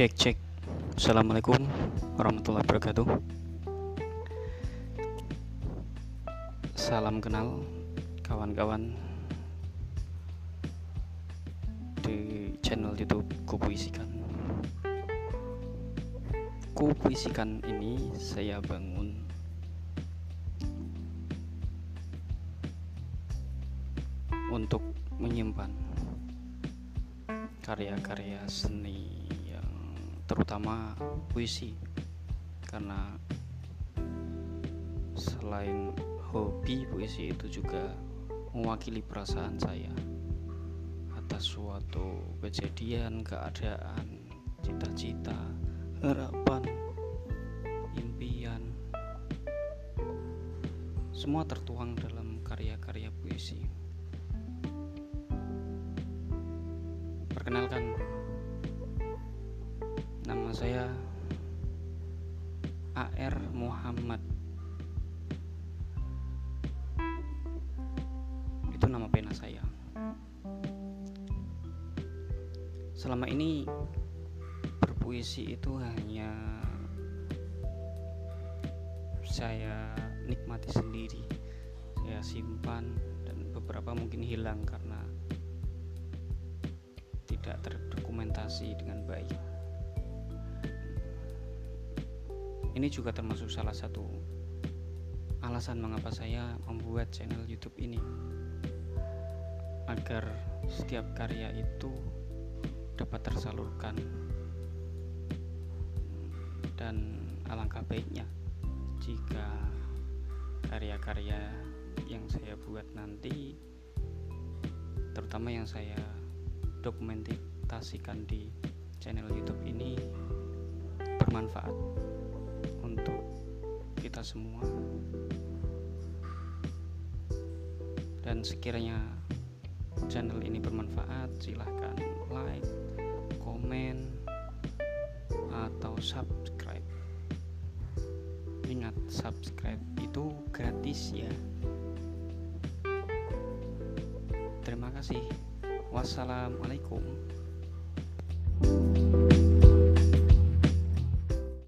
Cek cek. Assalamualaikum warahmatullahi wabarakatuh. Salam kenal kawan-kawan Di channel youtube Kupuisikan Kupuisikan ini saya bangun Untuk menyimpan karya-karya seni terutama puisi karena selain hobi puisi itu juga mewakili perasaan saya atas suatu kejadian, keadaan, cita-cita, harapan, impian semua tertuang dalam karya-karya puisi. Perkenalkan, nama saya AR Muhammad. Itu nama pena saya. Selama ini berpuisi itu hanya saya nikmati sendiri. Saya simpan dan beberapa mungkin hilang karena tidak terdokumentasi dengan baik. Ini juga termasuk salah satu alasan mengapa saya membuat channel YouTube ini. Agar setiap karya itu dapat tersalurkan. Dan alangkah baiknya jika karya-karya yang saya buat nanti terutama yang saya dokumentasikan di channel YouTube ini bermanfaat kita semua. Dan sekiranya channel ini bermanfaat, silahkan like, komen, atau subscribe. Ingat, subscribe itu gratis ya. Terima kasih. Wassalamualaikum.